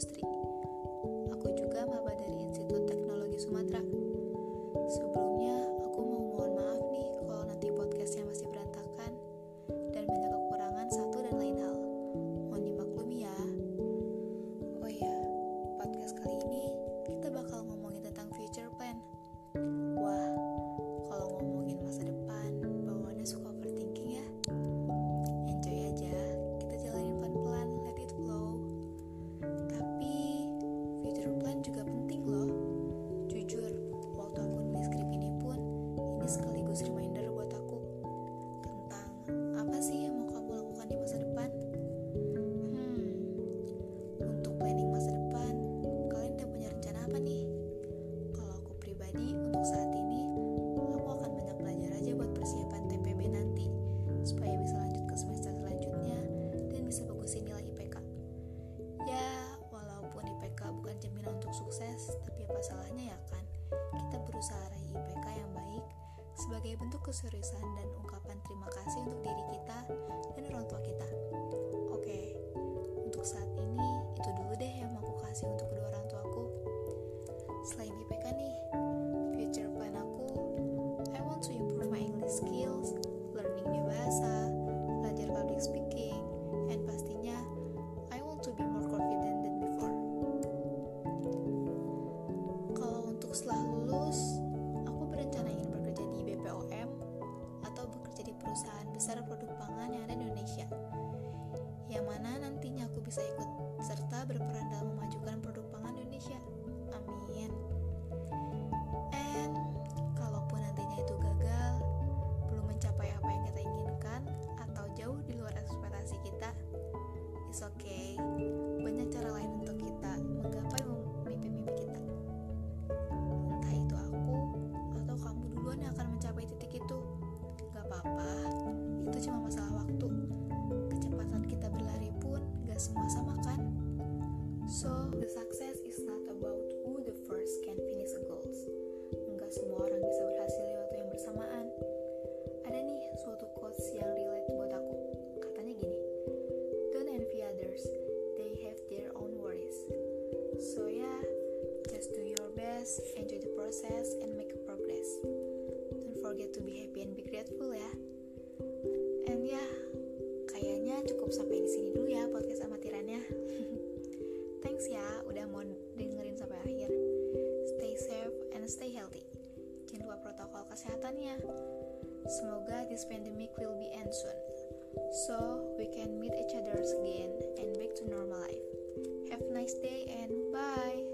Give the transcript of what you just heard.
industri. masalahnya ya kan? Kita berusaha raih IPK yang baik sebagai bentuk keseriusan dan ungkapan terima kasih untuk diri kita dan orang tua kita. besar produk pangan yang ada di Indonesia, yang mana nantinya aku bisa ikut serta berperan dalam success is not about who the first can finish a goals. Enggak semua orang bisa berhasil di waktu yang bersamaan. Ada nih suatu quotes yang relate buat aku. Katanya gini, Don't envy others, they have their own worries. So yeah, just do your best, enjoy the process, and make progress. Don't forget to be happy and be grateful ya. healthy. Jangan lupa protokol kesehatannya. Semoga this pandemic will be end soon. So we can meet each other again and back to normal life. Have a nice day and bye.